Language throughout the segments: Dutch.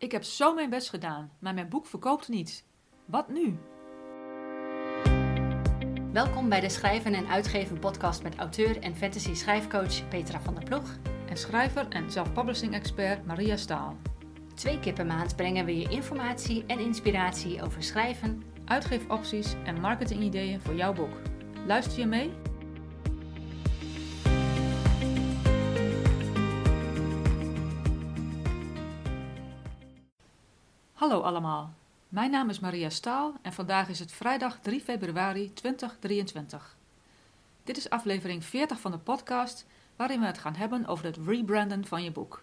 Ik heb zo mijn best gedaan, maar mijn boek verkoopt niet. Wat nu? Welkom bij de Schrijven en Uitgeven podcast met auteur en fantasy schrijfcoach Petra van der Ploeg. En schrijver en self-publishing expert Maria Staal. Twee keer per maand brengen we je informatie en inspiratie over schrijven, Uitgeefopties en marketingideeën voor jouw boek. Luister je mee? Hallo allemaal, mijn naam is Maria Staal en vandaag is het vrijdag 3 februari 2023. Dit is aflevering 40 van de podcast waarin we het gaan hebben over het rebranden van je boek.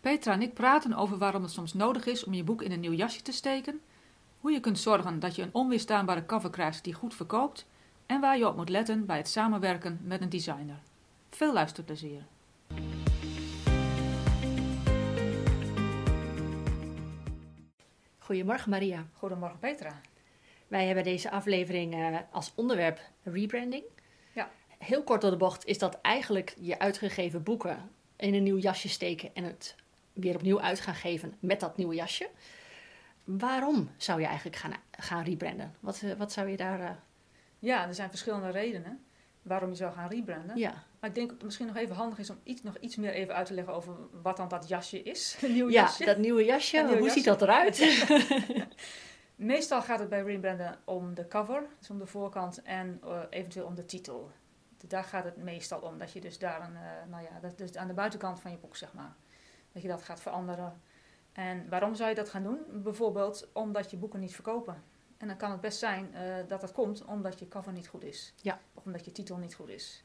Petra en ik praten over waarom het soms nodig is om je boek in een nieuw jasje te steken, hoe je kunt zorgen dat je een onweerstaanbare cover krijgt die goed verkoopt en waar je op moet letten bij het samenwerken met een designer. Veel luisterplezier! Goedemorgen Maria. Goedemorgen Petra. Wij hebben deze aflevering uh, als onderwerp rebranding. Ja. Heel kort door de bocht is dat eigenlijk je uitgegeven boeken in een nieuw jasje steken en het weer opnieuw uit gaan geven met dat nieuwe jasje. Waarom zou je eigenlijk gaan, gaan rebranden? Wat, uh, wat zou je daar. Uh... Ja, er zijn verschillende redenen waarom je zou gaan rebranden. Ja. Maar ik denk dat het misschien nog even handig is om iets, nog iets meer even uit te leggen over wat dan dat jasje is. Een nieuw ja, jasje. dat nieuwe jasje. Hoe jasje. ziet dat eruit? Meestal gaat het bij rebranden om de cover, dus om de voorkant en uh, eventueel om de titel. Daar gaat het meestal om, dat je dus daar een, uh, nou ja, dat dus aan de buitenkant van je boek, zeg maar, dat je dat gaat veranderen. En waarom zou je dat gaan doen? Bijvoorbeeld omdat je boeken niet verkopen. En dan kan het best zijn uh, dat dat komt omdat je cover niet goed is. Ja. Of omdat je titel niet goed is.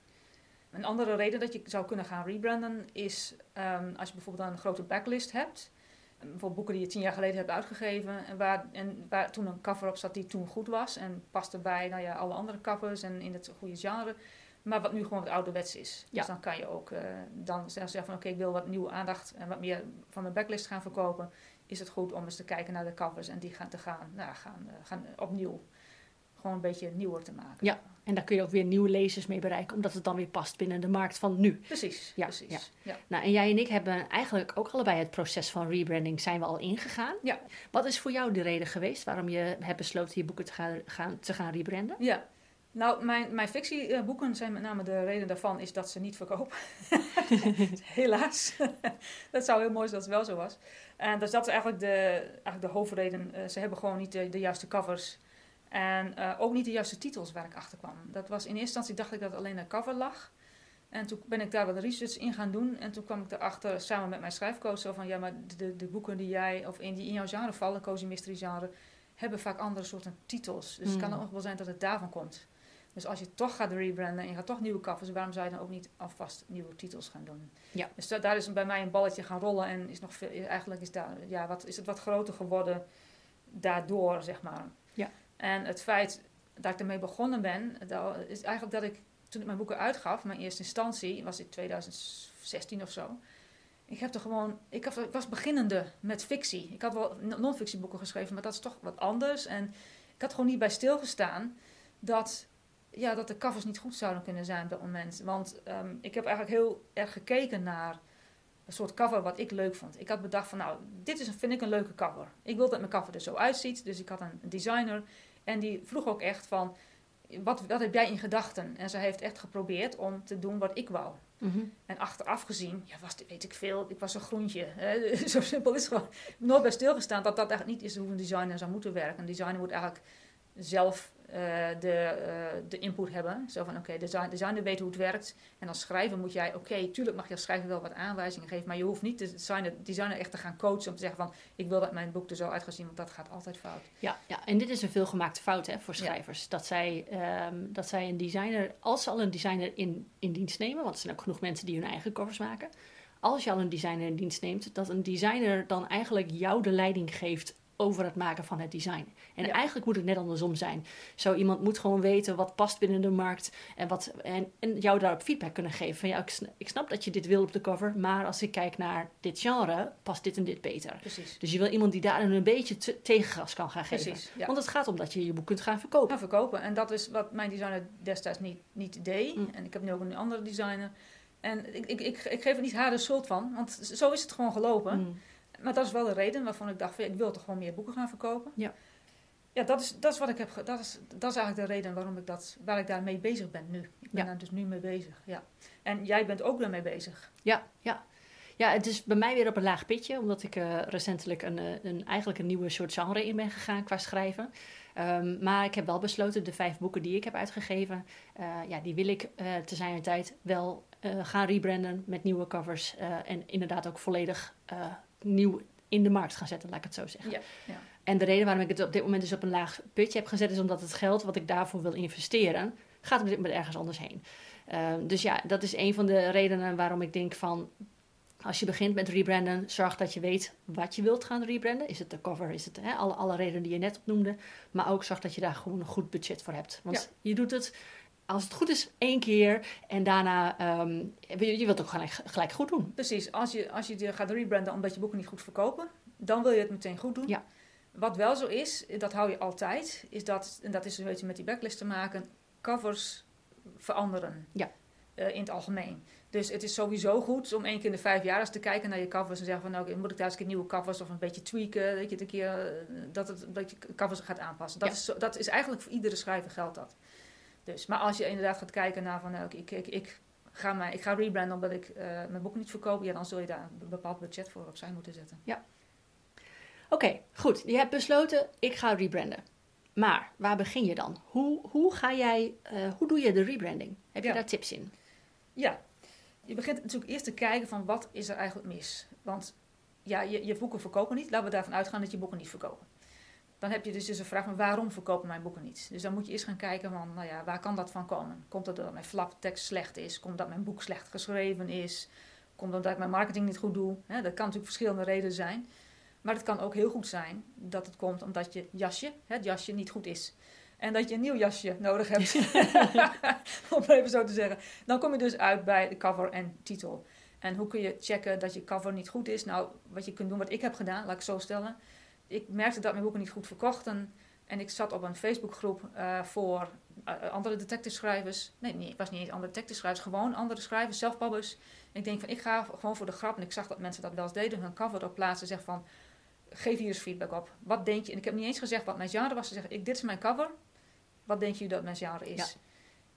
Een andere reden dat je zou kunnen gaan rebranden is um, als je bijvoorbeeld een grote backlist hebt. Bijvoorbeeld boeken die je tien jaar geleden hebt uitgegeven. En waar, en waar toen een cover op zat die toen goed was. En paste bij nou ja, alle andere covers en in het goede genre. Maar wat nu gewoon wat ouderwets is. Ja. Dus dan kan je ook uh, dan zeggen van oké, okay, ik wil wat nieuwe aandacht en wat meer van mijn backlist gaan verkopen. Is het goed om eens te kijken naar de covers en die gaan te gaan, nou, gaan, uh, gaan opnieuw gewoon een beetje nieuwer te maken. Ja, en daar kun je ook weer nieuwe lezers mee bereiken, omdat het dan weer past binnen de markt van nu. Precies, ja, precies. Ja. Ja. Nou, en jij en ik hebben eigenlijk ook allebei het proces van rebranding zijn we al ingegaan. Ja. Wat is voor jou de reden geweest waarom je hebt besloten je boeken te gaan, gaan, te gaan rebranden? Ja, nou, mijn, mijn fictieboeken zijn met name de reden daarvan is dat ze niet verkopen. Helaas. dat zou heel mooi zijn dat het wel zo was. En dus dat is eigenlijk de, eigenlijk de hoofdreden. Uh, ze hebben gewoon niet de, de juiste covers. En uh, ook niet de juiste titels waar ik achter kwam. Dat was in eerste instantie dacht ik dat alleen een cover lag. En toen ben ik daar wat research in gaan doen. En toen kwam ik erachter samen met mijn schrijfcoach zo van... Ja, maar de, de boeken die jij, of in, die in jouw genre vallen, cozy mystery genre... hebben vaak andere soorten titels. Dus mm. het kan ook wel zijn dat het daarvan komt. Dus als je toch gaat rebranden en je gaat toch nieuwe covers... waarom zou je dan ook niet alvast nieuwe titels gaan doen? Ja. Dus dat, daar is bij mij een balletje gaan rollen. En is nog veel, eigenlijk is, daar, ja, wat, is het wat groter geworden daardoor, zeg maar. Ja. En het feit dat ik ermee begonnen ben, dat is eigenlijk dat ik toen ik mijn boeken uitgaf, mijn eerste instantie, was in 2016 of zo. Ik heb er gewoon, ik, was beginnende met fictie. Ik had wel non-fictieboeken geschreven, maar dat is toch wat anders. En ik had gewoon niet bij stilgestaan dat, ja, dat de covers niet goed zouden kunnen zijn op dat moment. Want um, ik heb eigenlijk heel erg gekeken naar een soort cover wat ik leuk vond. Ik had bedacht van, nou, dit is, vind ik een leuke cover. Ik wil dat mijn cover er zo uitziet, dus ik had een designer en die vroeg ook echt van, wat, wat heb jij in gedachten? En zij heeft echt geprobeerd om te doen wat ik wou. Mm-hmm. En achteraf gezien, ja, was, weet ik veel, ik was een groentje. Hè? Zo simpel is het gewoon. Nooit bij stilgestaan dat dat eigenlijk niet is hoe een designer zou moeten werken. Een designer moet eigenlijk zelf de, uh, de input hebben. Zo van, oké, okay, de designer weet hoe het werkt. En als schrijver moet jij, oké, okay, tuurlijk mag je als schrijver wel wat aanwijzingen geven, maar je hoeft niet de designer, designer echt te gaan coachen om te zeggen van, ik wil dat mijn boek er zo uit gaat zien, want dat gaat altijd fout. Ja, ja en dit is een veelgemaakte fout hè, voor schrijvers. Ja. Dat, zij, um, dat zij een designer, als ze al een designer in, in dienst nemen, want er zijn ook genoeg mensen die hun eigen covers maken, als je al een designer in dienst neemt, dat een designer dan eigenlijk jou de leiding geeft over het maken van het design. En ja. eigenlijk moet het net andersom zijn. Zo iemand moet gewoon weten wat past binnen de markt en, wat, en, en jou daarop feedback kunnen geven. Van ja, ik snap, ik snap dat je dit wil op de cover, maar als ik kijk naar dit genre, past dit en dit beter. Precies. Dus je wil iemand die daar een beetje te, tegengas kan gaan geven. Precies, ja. Want het gaat om dat je je boek kunt gaan verkopen. Gaan verkopen. En dat is wat mijn designer destijds niet, niet deed. Mm. En ik heb nu ook een andere designer. En ik, ik, ik, ik geef er niet haar de schuld van, want zo is het gewoon gelopen. Mm. Maar dat is wel de reden waarvan ik dacht, van, ik wil toch gewoon meer boeken gaan verkopen. Ja. Ja, dat is, dat is wat ik heb. Dat is, dat is eigenlijk de reden waarom ik dat, waar ik daarmee bezig ben nu. Ik ben Ja. daar dus nu mee bezig. Ja. En jij bent ook daarmee bezig. Ja, ja. Ja, het is bij mij weer op een laag pitje, omdat ik eh, recentelijk een, eh, een, eigenlijk een nieuwe soort genre in ben gegaan qua schrijven. Ehm, maar ik heb wel besloten, de vijf boeken die ik heb uitgegeven, eh, ja, die wil ik eh te zijn tijd wel gaan rebranden met nieuwe covers. en inderdaad ook volledig nieuw in de markt gaan zetten, laat ik het zo zeggen. Ja, ja. En de reden waarom ik het op dit moment dus op een laag putje heb gezet, is omdat het geld wat ik daarvoor wil investeren, gaat op dit moment ergens anders heen. Ehm, dus ja, dat is een van de redenen waarom ik denk van, als je begint met rebranden, zorg dat je weet wat je wilt gaan rebranden. Is het de cover, is het hè, alle, alle redenen die je net opnoemde. Maar ook zorg dat je daar gewoon een goed budget voor hebt. Want je doet het, als het goed is, één keer. En daarna, ehm, je, je wilt het ook gelijk, gelijk goed doen. Precies, als je, als je je gaat rebranden omdat je boeken niet goed verkopen, dan wil je het meteen goed doen. Ja. Wat wel zo is, dat hou je altijd, is dat, en dat is een beetje met die backlist te maken, covers veranderen. Ja. Eh, in het algemeen. Dus het is sowieso goed om één keer in de vijf jaar eens te kijken naar je covers en zeggen van, nou, oké, moet ik daar eens een keer nieuwe covers of een beetje tweaken, dat je een keer, eh, dat het een beetje covers gaat aanpassen. Dat, Ja. is, dat is eigenlijk voor iedere schrijver geldt dat. Dus, maar als je inderdaad gaat kijken naar van, nou, ik, ik, ik ga, mij, ik ga rebranden omdat ik eh, mijn boek niet verkoop, ja, dan zul je daar een bepaald budget voor opzij moeten zetten. Oké, goed. Je hebt besloten, ik ga rebranden. Maar waar begin je dan? Hoe, hoe, ga jij, eh, hoe doe je de rebranding? Heb je Ja. daar tips in? Ja, je begint natuurlijk eerst te kijken van wat is er eigenlijk mis. Want ja, je, je boeken verkopen niet. Laten we daarvan uitgaan dat je boeken niet verkopen. Dan heb je dus, dus een vraag van waarom verkopen mijn boeken niet? Dus dan moet je eerst gaan kijken van, nou ja, waar kan dat van komen? Komt dat mijn flaptekst slecht is? Komt dat mijn boek slecht geschreven is? Komt dat ik mijn marketing niet goed doe? Dat kan natuurlijk verschillende redenen zijn. Maar het kan ook heel goed zijn dat het komt omdat je jasje, het jasje niet goed is. En dat je een nieuw jasje nodig hebt. Om het even zo te zeggen. Dan kom je dus uit bij de cover en titel. En hoe kun je checken dat je cover niet goed is? Nou, wat je kunt doen, wat ik heb gedaan, laat ik zo stellen. Ik merkte dat mijn boeken niet goed verkochten. En ik zat op een Facebookgroep eh voor eh, andere detective schrijvers. Nee, nee, het was niet eens andere detective schrijvers. Gewoon andere schrijvers, zelfpabbers. En ik denk van, ik ga gewoon voor de grap. En ik zag dat mensen dat wel eens deden. Hun cover op plaatsen. Zeg van, geef hier eens feedback op. Wat denk je? En ik heb niet eens gezegd wat mijn genre was. Ze zeggen, ik, dit is mijn cover. Wat denk je dat mijn genre is? Ja.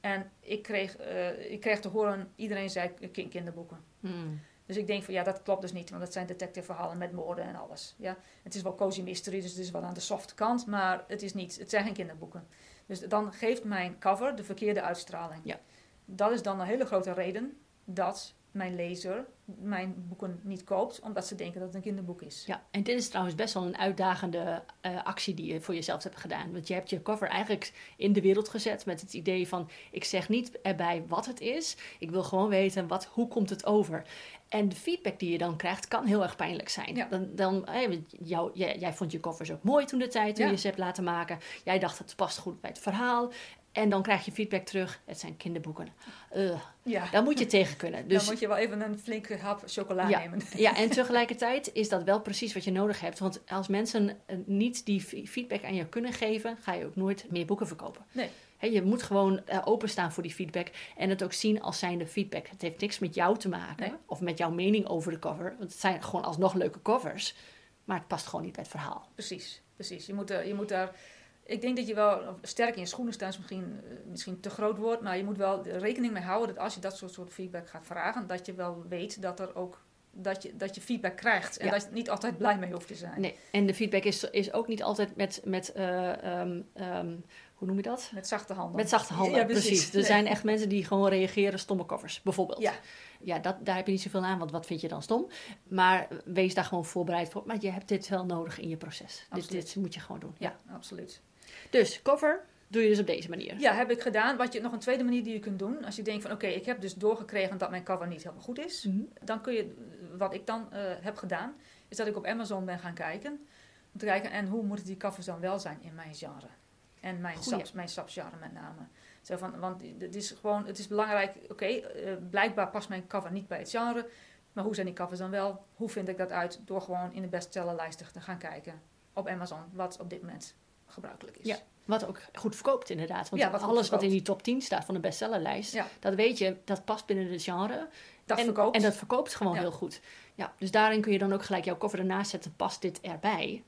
En ik kreeg, eh, ik kreeg te horen, iedereen zei ki- kinderboeken. Hmm. Dus ik denk van ja, dat klopt dus niet, want dat zijn detective verhalen met moorden en alles. Ja? Het is wel cozy mystery, dus het is wel aan de soft kant, maar het is niet, het zijn geen kinderboeken. Dus dan geeft mijn cover de verkeerde uitstraling. Ja. Dat is dan een hele grote reden dat mijn lezer mijn boeken niet koopt, omdat ze denken dat het een kinderboek is. Ja, en dit is trouwens best wel een uitdagende eh, actie die je voor jezelf hebt gedaan. Want je hebt je cover eigenlijk in de wereld gezet met het idee van... ik zeg niet erbij wat het is, ik wil gewoon weten wat, hoe komt het over. En de feedback die je dan krijgt kan heel erg pijnlijk zijn. Ja. Dan, dan, jou, jij, jij vond je covers ook mooi toen de tijd, toen Ja. je ze hebt laten maken. Jij dacht het past goed bij het verhaal. En dan krijg je feedback terug, het zijn kinderboeken. Eh, Ja, daar moet je tegen kunnen. Dus dan moet je wel even een flinke hap chocola Ja. nemen. ja, en tegelijkertijd is dat wel precies wat je nodig hebt. Want als mensen eh, niet die feedback aan je kunnen geven, ga je ook nooit meer boeken verkopen. Nee. Je moet gewoon eh, openstaan voor die feedback en het ook zien als zijnde feedback. Het heeft niks met jou te maken Nee. of met jouw mening over de cover. Want het zijn gewoon alsnog leuke covers, maar het past gewoon niet bij het verhaal. Precies, precies. Je moet, er, je moet daar. Ik denk dat je wel sterk in je schoenen staat, is misschien, eh, misschien te groot woord, maar je moet wel rekening mee houden dat als je dat soort, soort feedback gaat vragen, dat je wel weet dat er ook dat je, dat je feedback krijgt en Ja. dat je niet altijd blij mee hoeft te zijn. Nee, en de feedback is, is ook niet altijd met, met eh, ehm, ehm, hoe noem je dat? Met zachte handen. Met zachte handen, Ja, precies. Er Nee. zijn echt mensen die gewoon reageren stomme covers, bijvoorbeeld. Ja. Ja, dat, daar heb je niet zoveel aan, want wat vind je dan stom? Maar wees daar gewoon voorbereid voor. Maar je hebt dit wel nodig in je proces. Dit, dit moet je gewoon doen. Ja. Ja, absoluut. Dus cover doe je dus op deze manier. Ja, heb ik gedaan. Wat je, nog een tweede manier die je kunt doen, als je denkt van oké, ik heb dus doorgekregen dat mijn cover niet helemaal goed is, Mhm. dan kun je, wat ik dan eh, heb gedaan, is dat ik op Amazon ben gaan kijken. Om te kijken, en hoe moeten die covers dan wel zijn in mijn genre? En mijn, subs, mijn met name. Zo van, want het is gewoon, het is belangrijk, oké, eh, blijkbaar past mijn cover niet bij het genre. Maar hoe zijn die covers dan wel? Hoe vind ik dat uit? Door gewoon in de bestsellerlijsten te gaan kijken op Amazon, wat op dit moment gebruikelijk is. Ja. Wat ook goed verkoopt inderdaad. Want Ja, wat alles wat in die top 10 staat van de bestsellerlijst, Ja. dat weet je, dat past binnen het genre. Dat Dat en, verkoopt. En dat verkoopt gewoon Ja. heel goed. Ja, dus daarin kun je dan ook gelijk jouw cover ernaast zetten. Past dit erbij?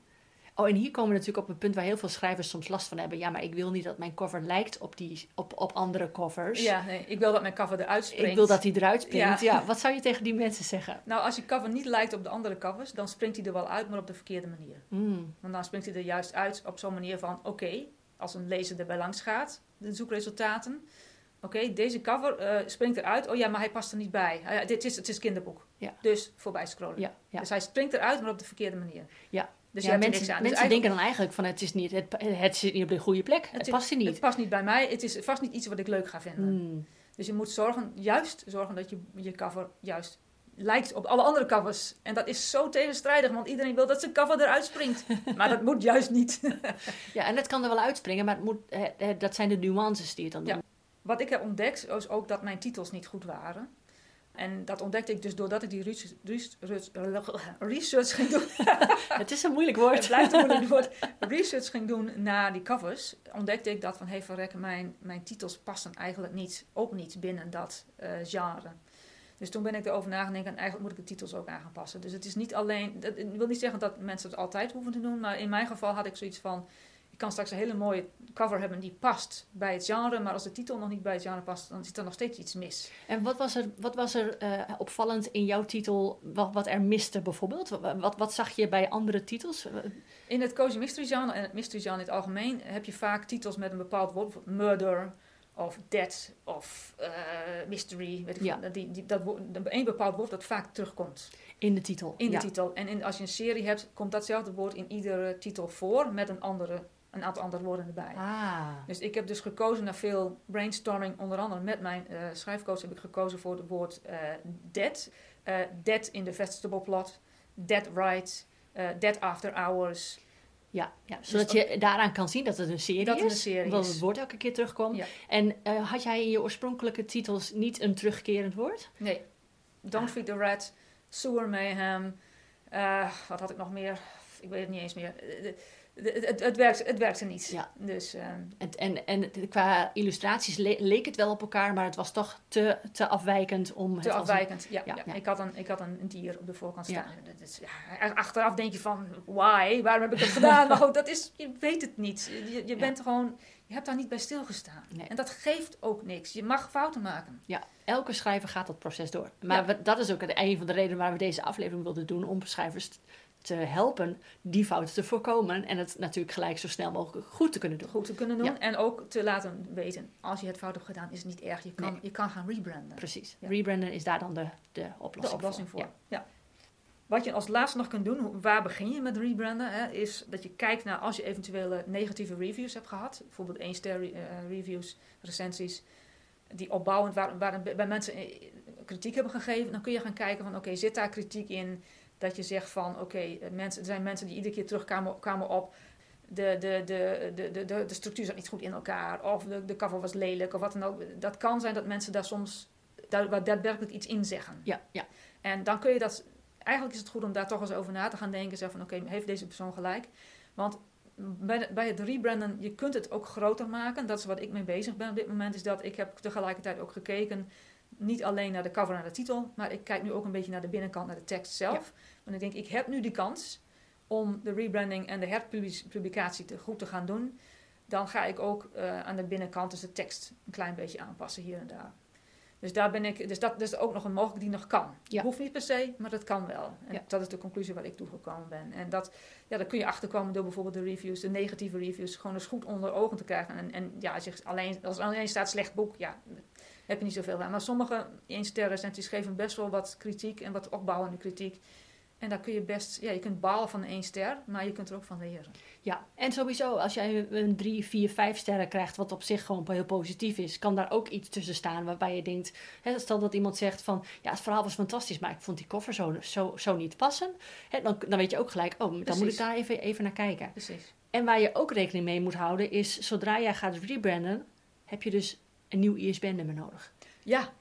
Oh, en hier komen we natuurlijk op een punt waar heel veel schrijvers soms last van hebben. Ja, maar ik wil niet dat mijn cover lijkt op, die, op, op andere covers. Ja, nee, ik wil dat mijn cover eruit springt. Ik wil dat die eruit springt. Ja. Ja. wat zou je tegen die mensen zeggen? Nou, als je cover niet lijkt op de andere covers, dan springt hij er wel uit, maar op de verkeerde manier. Hmm, Want dan springt hij er juist uit op zo'n manier van: oké, als een lezer erbij langs gaat, de zoekresultaten. Oké, deze cover eh, springt eruit. Oh ja, maar hij past er niet bij. Ah dit is, het is kinderboek. Ja. Dus voorbij scrollen. ja, ja. Dus hij springt eruit, maar op de verkeerde manier. Ja. Dus ja, je mensen niks aan. mensen Dus eigenlijk- denken dan eigenlijk van het, is niet, het, het zit niet op de goede plek. Het, past hier niet. Het past niet bij mij. Het is vast niet iets wat ik leuk ga vinden. Hmm, Dus je moet zorgen, juist zorgen dat je, je cover juist lijkt op alle andere covers. En dat is zo tegenstrijdig, want iedereen wil dat zijn cover eruit springt. maar dat moet juist niet. Ja, en het kan er wel uitspringen, maar het moet, dat zijn de nuances die het dan Ja. doen. Wat ik heb ontdekt, is ook dat mijn titels niet goed waren. En dat ontdekte ik dus doordat ik die research, research, research ging doen. Het is een moeilijk Het woord. blijft een moeilijk woord. Research ging doen naar die covers. Ontdekte ik dat van, hey verrekken, mijn, mijn titels passen eigenlijk niet, ook niet binnen dat eh, genre. Dus toen ben ik erover na gaan denken en eigenlijk moet ik de titels ook aan gaan passen. Dus het is niet alleen, dat, ik wil niet zeggen dat mensen het altijd hoeven te doen, maar in mijn geval had ik zoiets van, ik kan straks een hele mooie cover hebben die past bij het genre, maar als de titel nog niet bij het genre past, dan zit er nog steeds iets mis. En wat was er, wat was er eh, opvallend in jouw titel, wat, wat er miste bijvoorbeeld? Wat, wat, wat zag je bij andere titels? In het cozy mystery genre en het mystery genre in het algemeen heb je vaak titels met een bepaald woord, bijvoorbeeld murder of death of eh, mystery, weet ik Ja. Die, die, dat een bepaald woord dat vaak terugkomt In de titel. in de ja. titel. En in, als je een serie hebt, komt datzelfde woord in iedere titel voor met een, andere, een aantal andere woorden erbij. Ah, Dus ik heb dus gekozen na veel brainstorming, onder andere met mijn eh, schrijfcoach heb ik gekozen voor het woord eh dead. Eh, dead in de vegetable plot, dead right, dead after hours. ja, ja. Zodat je daaraan kan zien dat het een serie Dat is. het een serie dat is. het woord elke keer terugkomt. Ja. En had jij in je oorspronkelijke titels niet een terugkerend woord? Nee, Don't Feed the Rat, Sewer Mayhem, wat had ik nog meer? Ik weet het niet eens meer. Het, het, het, werkt, het werkte niet. Ja. Dus ehm, En, en, en qua illustraties le- leek het wel op elkaar, maar het was toch te, te afwijkend om te het een- afwijkend. Ja, ja, ja, ja. Ik, had een, ik had een dier op de voorkant staan. Ja, achteraf denk je van, why? Waarom heb ik dat gedaan? Maar goed, dat is, je weet het niet. Je, bent gewoon, je hebt daar niet bij stilgestaan. Nee. En dat geeft ook niks. Je mag fouten maken. Ja, elke schrijver gaat dat proces door. Maar we- dat is ook een van de redenen waarom we deze aflevering wilden doen. Om schrijvers te helpen die fouten te voorkomen. En het natuurlijk gelijk zo snel mogelijk goed te kunnen doen. Goed te kunnen doen. Ja. En ook te laten weten, als je het fout hebt gedaan, is het niet erg. Je kan, Nee. je kan gaan rebranden. Precies. Ja. Rebranden is daar dan de, de de oplossing, oplossing voor. Ja. Ja. Wat je als laatste nog kunt doen, waar begin je met rebranden, hè, is dat je kijkt naar als je eventuele negatieve reviews hebt gehad, bijvoorbeeld 1 ster eh, reviews, recensies, die opbouwend waar, waar bij mensen eh, kritiek hebben gegeven, dan kun je gaan kijken van oké, zit daar kritiek in dat je zegt van oké, eh, mensen, er zijn mensen die iedere keer terugkwamen kwamen op de, de, de, de, de, de, de structuur zat niet goed in elkaar, of de, de cover was lelijk, of wat dan ook. Dat kan zijn dat mensen daar soms daar, waar daadwerkelijk iets in zeggen. Ja, ja. En dan kun je dat. Eigenlijk is het goed om daar toch eens over na te gaan denken. Zeggen van oké, heeft deze persoon gelijk? Want bij, bij het rebranden, je kunt het ook groter maken. Dat is wat ik mee bezig ben op dit moment. Is dat ik heb tegelijkertijd ook gekeken. Niet alleen naar de cover en de titel. Maar ik kijk nu ook een beetje naar de binnenkant, naar de tekst zelf. Want ik denk, ik heb nu die kans om de rebranding en de herpublicatie te goed te gaan doen. Dan ga ik ook eh, aan de binnenkant, dus de tekst, een klein beetje aanpassen hier en daar. Dus daar ben ik, dus dat is ook nog een mogelijkheid die nog kan. Ja. Hoeft niet per se, maar dat kan wel. En Ja. dat is de conclusie waar ik toegekomen ben. En dat, ja, daar kun je achterkomen door bijvoorbeeld de reviews, de negatieve reviews, gewoon eens goed onder ogen te krijgen. En, en ja, als, je alleen, als alleen staat slecht boek, ja, heb je niet zoveel aan. Maar sommige één sterren geven best wel wat kritiek en wat opbouwende kritiek. En daar kun je best, ja, je kunt balen van één ster, maar je kunt er ook van leren. Ja, en sowieso, als jij een 3, 4, 5 sterren krijgt, wat op zich gewoon heel positief is, kan daar ook iets tussen staan waarbij je denkt, hè, stel dat iemand zegt van, ja, het verhaal was fantastisch, maar ik vond die koffer zo, zo, zo niet passen, hè, dan, dan weet je ook gelijk, oh, dan moet ik daar even, even naar kijken. Precies. En waar je ook rekening mee moet houden is, zodra jij gaat rebranden, heb je dus een nieuw ISBN-nummer nodig. Ja,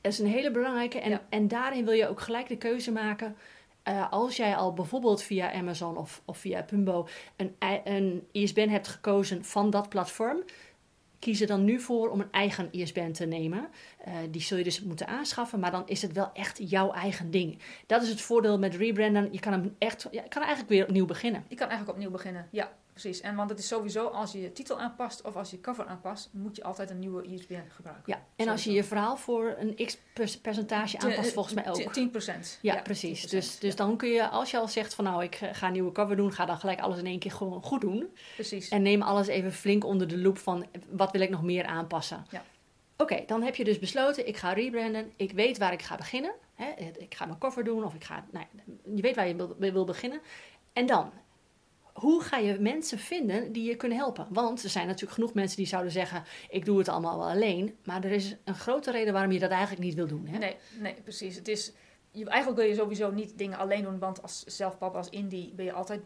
Dat is een hele belangrijke. En, Ja. en daarin wil je ook gelijk de keuze maken. Eh, als jij al bijvoorbeeld via Amazon of, of via Pumbo een, een ISBN hebt gekozen van dat platform, kies er dan nu voor om een eigen ISBN te nemen. Eh, die zul je dus moeten aanschaffen, maar dan is het wel echt jouw eigen ding. Dat is het voordeel met rebranden. Je kan hem echt, je kan eigenlijk weer opnieuw beginnen. Je kan eigenlijk opnieuw beginnen, ja, precies. En want het is sowieso, als je je titel aanpast of als je cover aanpast, moet je altijd een nieuwe ISBN gebruiken. Ja, en als je je verhaal voor een x percentage aanpast, volgens mij ook. 10 procent. Ja, precies. Dus, dus dan kun je, als je al zegt van nou, ik eh, ga een nieuwe cover doen, ga dan gelijk alles in één keer gewoon goed doen. Precies. En neem alles even flink onder de loep van wat wil ik nog meer aanpassen. Ja. Oké, dan heb je dus besloten, ik ga rebranden. Ik weet waar ik ga beginnen. Hè? Ik ga mijn cover doen of ik ga... Nou, je weet waar je wil, wil beginnen. En dan, hoe ga je mensen vinden die je kunnen helpen? Want er zijn natuurlijk genoeg mensen die zouden zeggen... ik doe het allemaal wel alleen. Maar er is een grote reden waarom je dat eigenlijk niet wil doen. Hè? Nee, nee, precies. Het is, je, eigenlijk wil je sowieso niet dingen alleen doen, want als zelfpapa, als indie, ben je altijd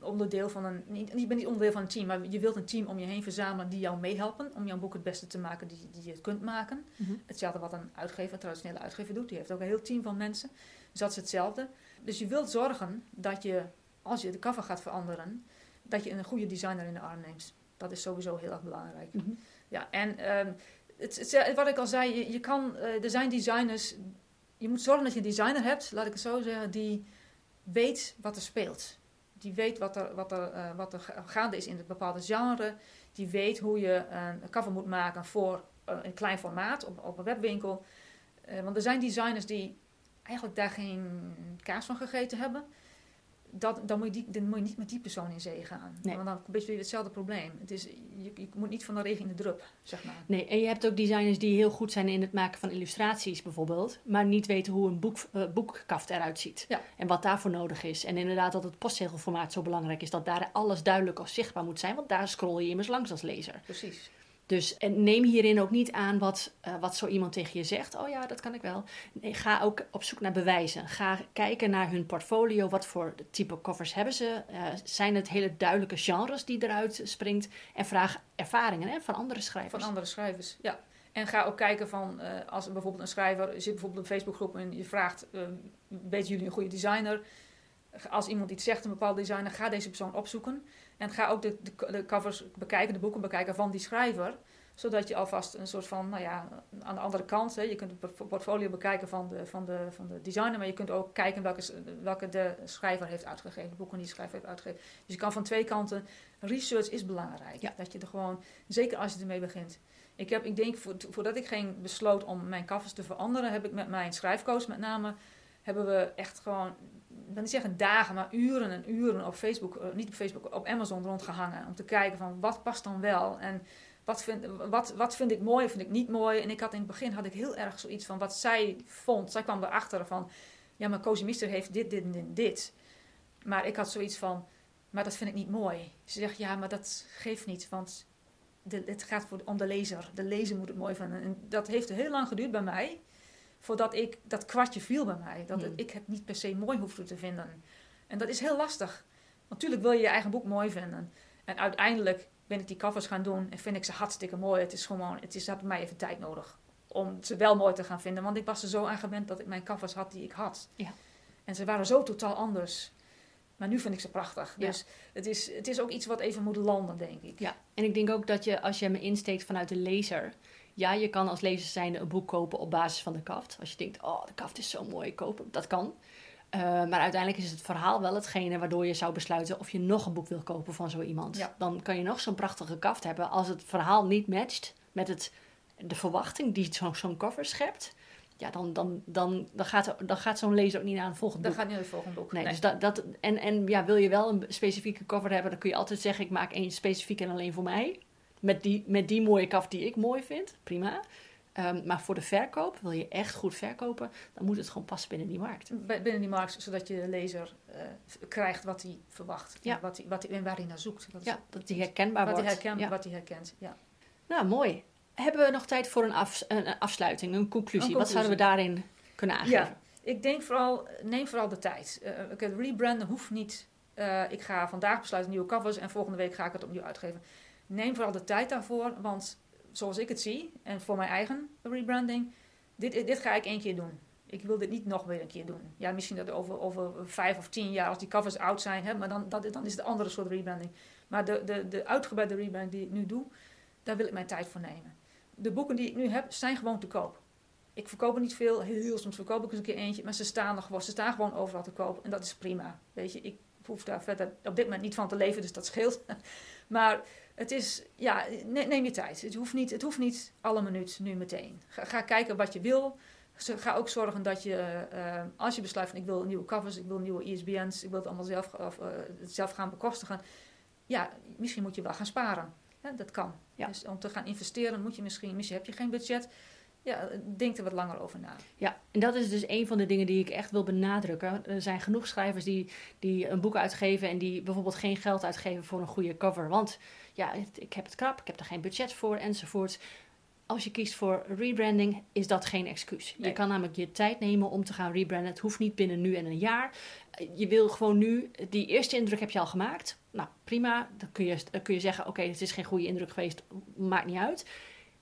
onderdeel van een, niet, je bent niet onderdeel van een team, maar je wilt een team om je heen verzamelen die jou meehelpen, om jouw boek het beste te maken die, die je het kunt maken. Mhm. Hetzelfde wat een uitgever, een traditionele uitgever doet, die heeft ook een heel team van mensen. Dus dat is hetzelfde. Dus je wilt zorgen dat je, als je de cover gaat veranderen, dat je een goede designer in de arm neemt. Dat is sowieso heel erg belangrijk. Mhm. Ja, en ehm, het, het- wat ik al zei, je, je kan, eh, er zijn designers, je moet zorgen dat je een designer hebt, laat ik het zo zeggen, die weet wat er speelt. Die weet wat er, wat er, eh, wat er ga- gaande is in het bepaalde genre. Die weet hoe je een cover moet maken voor eh, een klein formaat op, op een webwinkel. Want er zijn designers die eigenlijk daar geen kaas van gegeten hebben. Dat, dan, moet je die, dan moet je niet met die persoon in zee gaan. Nee. Want dan heb je weer hetzelfde probleem. Het is, je, je moet niet van de regen in de drup, zeg maar. Nee, en je hebt ook designers die heel goed zijn in het maken van illustraties bijvoorbeeld, maar niet weten hoe een boek, eh, boekkaft eruit ziet Ja. en wat daarvoor nodig is. En inderdaad dat het postzegelformaat zo belangrijk is, dat daar alles duidelijk als zichtbaar moet zijn, want daar scroll je immers langs als lezer. Precies. Dus en neem hierin ook niet aan wat, eh, wat zo iemand tegen je zegt. Oh ja, dat kan ik wel. Ga ook op zoek naar bewijzen. Ga kijken naar hun portfolio. Wat voor type covers hebben ze? Eh, zijn het hele duidelijke genres die eruit springt? En vraag ervaringen hè, van andere schrijvers. Van andere schrijvers, ja. En ga ook kijken van, eh, als bijvoorbeeld een schrijver zit bijvoorbeeld een Facebookgroep en je vraagt, weten jullie een goede designer? Als iemand iets zegt, een bepaalde designer, ga deze persoon opzoeken. En ga ook de, de, de covers bekijken, de boeken bekijken van die schrijver. Zodat je alvast een soort van, nou ja, aan de andere kant, hè, je kunt het por- portfolio bekijken van de, van, de, van de designer, maar je kunt ook kijken welke, welke de schrijver heeft uitgegeven, de boeken die de schrijver heeft uitgegeven. Dus je kan van twee kanten, research is belangrijk. Ja. Dat je er gewoon, zeker als je ermee begint. Ik heb, ik denk, vo- voordat ik ging besloot om mijn covers te veranderen, heb ik met mijn schrijfcoach met name, hebben we echt gewoon, ik wil niet zeggen dagen, maar uren en uren op Facebook, eh, niet op Facebook, op Amazon rondgehangen. Om te kijken van wat past dan wel en wat vind, wat, wat vind ik mooi vind ik niet mooi. En ik had in het begin had ik heel erg zoiets van wat zij vond. Zij kwam erachter van, ja maar Cozy Mister heeft dit, dit en dit, dit. Maar ik had zoiets van, maar dat vind ik niet mooi. Ze zegt, ja maar dat geeft niet, want de, het gaat voor, om de lezer. De lezer moet het mooi vinden. En dat heeft heel lang geduurd bij mij. Voordat ik, dat kwartje viel bij mij. Dat het- Hmm. ik het niet per se mooi hoefde te vinden. En dat is heel lastig. Natuurlijk wil je je eigen boek mooi vinden. En uiteindelijk ben ik die covers gaan doen en vind ik ze hartstikke mooi. Het is gewoon, het is, had mij even tijd nodig om ze wel mooi te gaan vinden. Want ik was er zo aan gewend dat ik mijn covers had die ik had. Ja. En ze waren zo totaal anders. Maar nu vind ik ze prachtig. Ja. Dus het is, het is ook iets wat even moet landen, denk ik. Ja, en ik denk ook dat je, als je me insteekt vanuit de lezer... Ja, je kan als lezer zijnde een boek kopen op basis van de kaft. Als je denkt, oh, de kaft is zo mooi, kopen. Dat kan. Eh, maar uiteindelijk is het verhaal wel hetgene waardoor je zou besluiten of je nog een boek wil kopen van zo iemand. Ja. Dan kan je nog zo'n prachtige kaft hebben. Als het verhaal niet matcht met het, de verwachting die zo- zo'n cover schept, ja, dan, dan, dan, dan gaat, dan gaat zo'n lezer ook niet naar een volgend boek. gaat niet naar het volgende boek. Nee, Nee. Dus dat, dat, en, en ja, wil je wel een specifieke cover hebben, dan kun je altijd zeggen: ik maak één specifiek en alleen voor mij. Met die, met die mooie kaft die ik mooi vind, prima. Ehm, maar voor de verkoop, wil je echt goed verkopen, dan moet het gewoon passen binnen die markt. Binnen die markt, zodat je de lezer eh, krijgt wat hij verwacht. Ja. Wat hij, wat hij, en waar hij naar zoekt. Dat is Ja, dat die herkenbaar wat, hij wordt. herkent, Ja. wat hij herkent. Ja. Nou, mooi. Hebben we nog tijd voor een, af, een een afsluiting, een conclusie? Een Wat zouden we daarin kunnen aangeven? Ja, ik denk vooral, neem vooral de tijd. Het rebranden hoeft niet. eh, ik ga vandaag besluiten nieuwe covers en volgende week ga ik het opnieuw uitgeven. Neem vooral de tijd daarvoor, want zoals ik het zie, en voor mijn eigen rebranding, dit, dit ga ik één keer doen. Ik wil dit niet nog weer een keer doen. Ja, misschien dat over, over vijf of tien jaar, als die covers oud zijn, hè, maar dan, dan is het een andere soort rebranding. Maar de, de, de uitgebreide rebranding die ik nu doe, daar wil ik mijn tijd voor nemen. De boeken die ik nu heb, zijn gewoon te koop. ik verkoop er niet veel. Heel soms verkoop ik eens een keer eentje. Maar ze staan er gewoon, ze staan gewoon overal te koop. En dat is prima. Weet je, ik hoef daar verder op dit moment niet van te leven, dus dat scheelt. maar het is, ja, neem je tijd. Het hoeft niet, het hoeft niet alle minuut nu meteen. Ga, ga kijken wat je wil. Ga ook zorgen dat je, uh, als je besluit van ik wil nieuwe covers, ik wil nieuwe ISBN's, ik wil het allemaal zelf, of, uh, zelf gaan bekostigen. Ja, misschien moet je wel gaan sparen. Ja, dat kan. Ja. Dus om te gaan investeren moet je misschien, misschien heb je geen budget. Ja, denk er wat langer over na. Ja, en dat is dus een van de dingen die ik echt wil benadrukken. Er zijn genoeg schrijvers die, die een boek uitgeven en die bijvoorbeeld geen geld uitgeven voor een goede cover. Want ja, ik heb het krap, ik heb er geen budget voor enzovoort. Als je kiest voor rebranding, is dat geen excuus. Je kan namelijk je tijd nemen om te gaan rebranden. Het hoeft niet binnen nu en een jaar. Je wil gewoon nu, die eerste indruk heb je al gemaakt. Nou, prima. Dan kun je, dan kun je zeggen, oké, het is geen goede indruk geweest. Maakt niet uit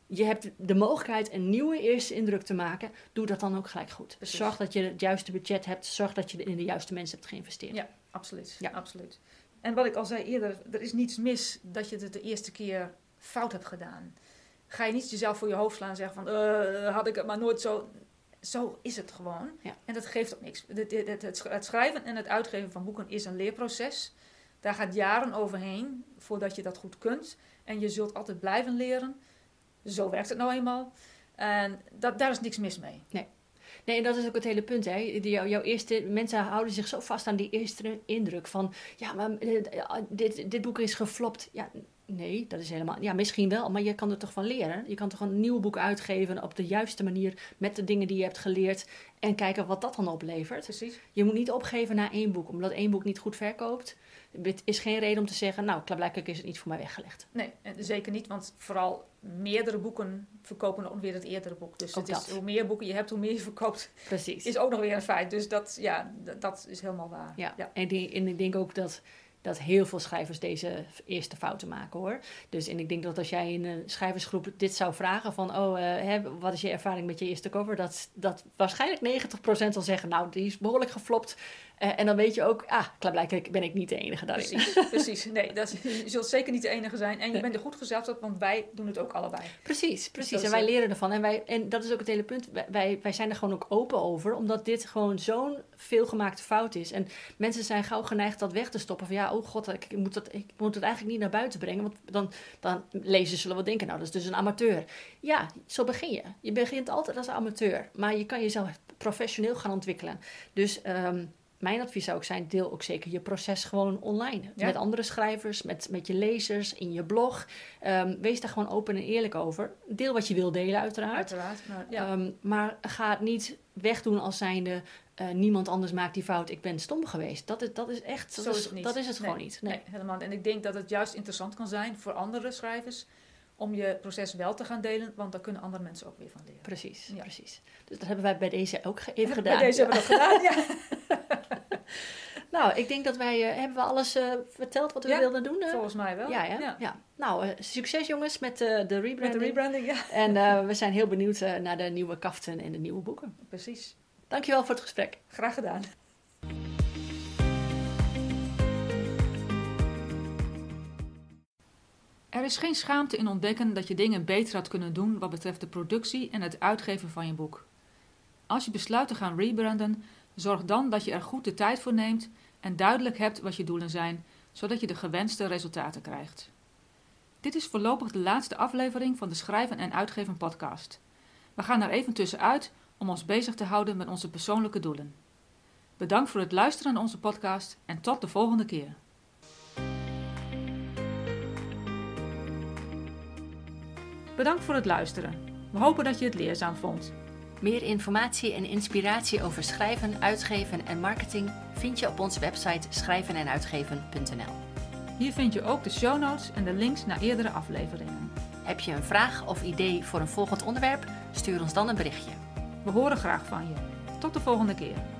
je hebt de mogelijkheid een nieuwe eerste indruk te maken. Doe dat dan ook gelijk goed. Zorg dat je het juiste budget hebt. Zorg dat je in de juiste mensen hebt geïnvesteerd. Ja, absoluut. Ja. absoluut. En wat ik al zei eerder, er is niets mis dat je het de eerste keer fout hebt gedaan. Ga je niet jezelf voor je hoofd slaan en zeggen van, uh, had ik het maar nooit zo. Zo is het gewoon. Ja. En dat geeft ook niks. Het, het, het, schrijven en het uitgeven van boeken is een leerproces. Daar gaat jaren overheen voordat je dat goed kunt. En je zult altijd blijven leren. Zo werkt het nou eenmaal. En dat, daar is niks mis mee. Nee. Nee, en dat is ook het hele punt. Hè. Jouw, jouw eerste, mensen houden zich zo vast aan die eerste indruk van... Ja, maar eh, dit, dit boek is geflopt. Ja, nee, dat is helemaal... Ja, misschien wel, maar je kan er toch van leren. Je kan toch een nieuw boek uitgeven op de juiste manier... met de dingen die je hebt geleerd... en kijken wat dat dan oplevert. Precies. Je moet niet opgeven na één boek. Omdat één boek niet goed verkoopt... Het is geen reden om te zeggen, nou, klaarblijkelijk is het niet voor mij weggelegd. Nee, zeker niet, want vooral meerdere boeken verkopen nog weer het eerdere boek. Dus het is, hoe meer boeken je hebt, hoe meer je verkoopt. Precies. Is ook nog weer een feit. Dus dat, ja, dat is helemaal waar. Ja, En, die, en ik denk ook dat dat heel veel schrijvers deze eerste fouten maken hoor. Dus en ik denk dat als jij in een schrijversgroep dit zou vragen van oh, uh, hè, wat is je ervaring met je eerste cover? Dat, dat waarschijnlijk 90% zal zeggen, nou, die is behoorlijk geflopt. Uh, en dan weet je ook, ah, klaarblijkelijk ben ik niet de enige daarin. Precies, precies. Nee, dat, je zult zeker niet de enige zijn. En je bent er goed gezelschap, want wij doen het ook allebei. Precies, dus precies. en wij leren ervan. En, wij, en dat is ook het hele punt. Wij, wij zijn er gewoon ook open over, omdat dit gewoon zo'n veelgemaakte fout is. En mensen zijn gauw geneigd dat weg te stoppen. Van ja, oh god, ik moet, dat, ik moet het eigenlijk niet naar buiten brengen. Want dan, dan lezen zullen wel denken, nou, dat is dus een amateur. Ja, zo begin je. Je begint altijd als amateur. Maar je kan jezelf professioneel gaan ontwikkelen. Dus... Um, mijn advies zou ook zijn, deel ook zeker je proces gewoon online. Met andere schrijvers, met, met je lezers, in je blog. Ehm, wees daar gewoon open en eerlijk over. Deel wat je wil delen, uiteraard. Uiteraard, maar, ja. Ehm, maar ga het niet wegdoen als zijnde... Uh, niemand anders maakt die fout, ik ben stom geweest. Dat is, dat is echt, dat, Zo is, het, dat is het gewoon niet. Nee. nee, helemaal En ik denk dat het juist interessant kan zijn voor andere schrijvers om je proces wel te gaan delen, want daar kunnen andere mensen ook weer van leren. Precies, precies. Dus dat hebben wij bij deze ook even gedaan. Bij deze hebben we dat gedaan, ja. nou, ik denk dat wij, uh, hebben we alles uh, verteld wat we ja, wilden doen? Uh? volgens mij wel. Ja, ja. ja. Nou, succes jongens met de rebranding. Met de rebranding, ja. En we zijn heel benieuwd naar de nieuwe kaften en de nieuwe boeken. Precies. Dankjewel voor het gesprek. Graag gedaan. Er is geen schaamte in ontdekken dat je dingen beter had kunnen doen wat betreft de productie en het uitgeven van je boek. Als je besluit te gaan rebranden, zorg dan dat je er goed de tijd voor neemt en duidelijk hebt wat je doelen zijn, zodat je de gewenste resultaten krijgt. Dit is voorlopig de laatste aflevering van de Schrijven en Uitgeven podcast. We gaan er even tussenuit om ons bezig te houden met onze persoonlijke doelen. Bedankt voor het luisteren naar onze podcast en tot de volgende keer. Bedankt voor het luisteren. We hopen dat je het leerzaam vond. Meer informatie en inspiratie over schrijven, uitgeven en marketing vind je op onze website schrijvenenuitgeven.nl. Hier vind je ook de show notes en de links naar eerdere afleveringen. Heb je een vraag of idee voor een volgend onderwerp? Stuur ons dan een berichtje. We horen graag van je. Tot de volgende keer.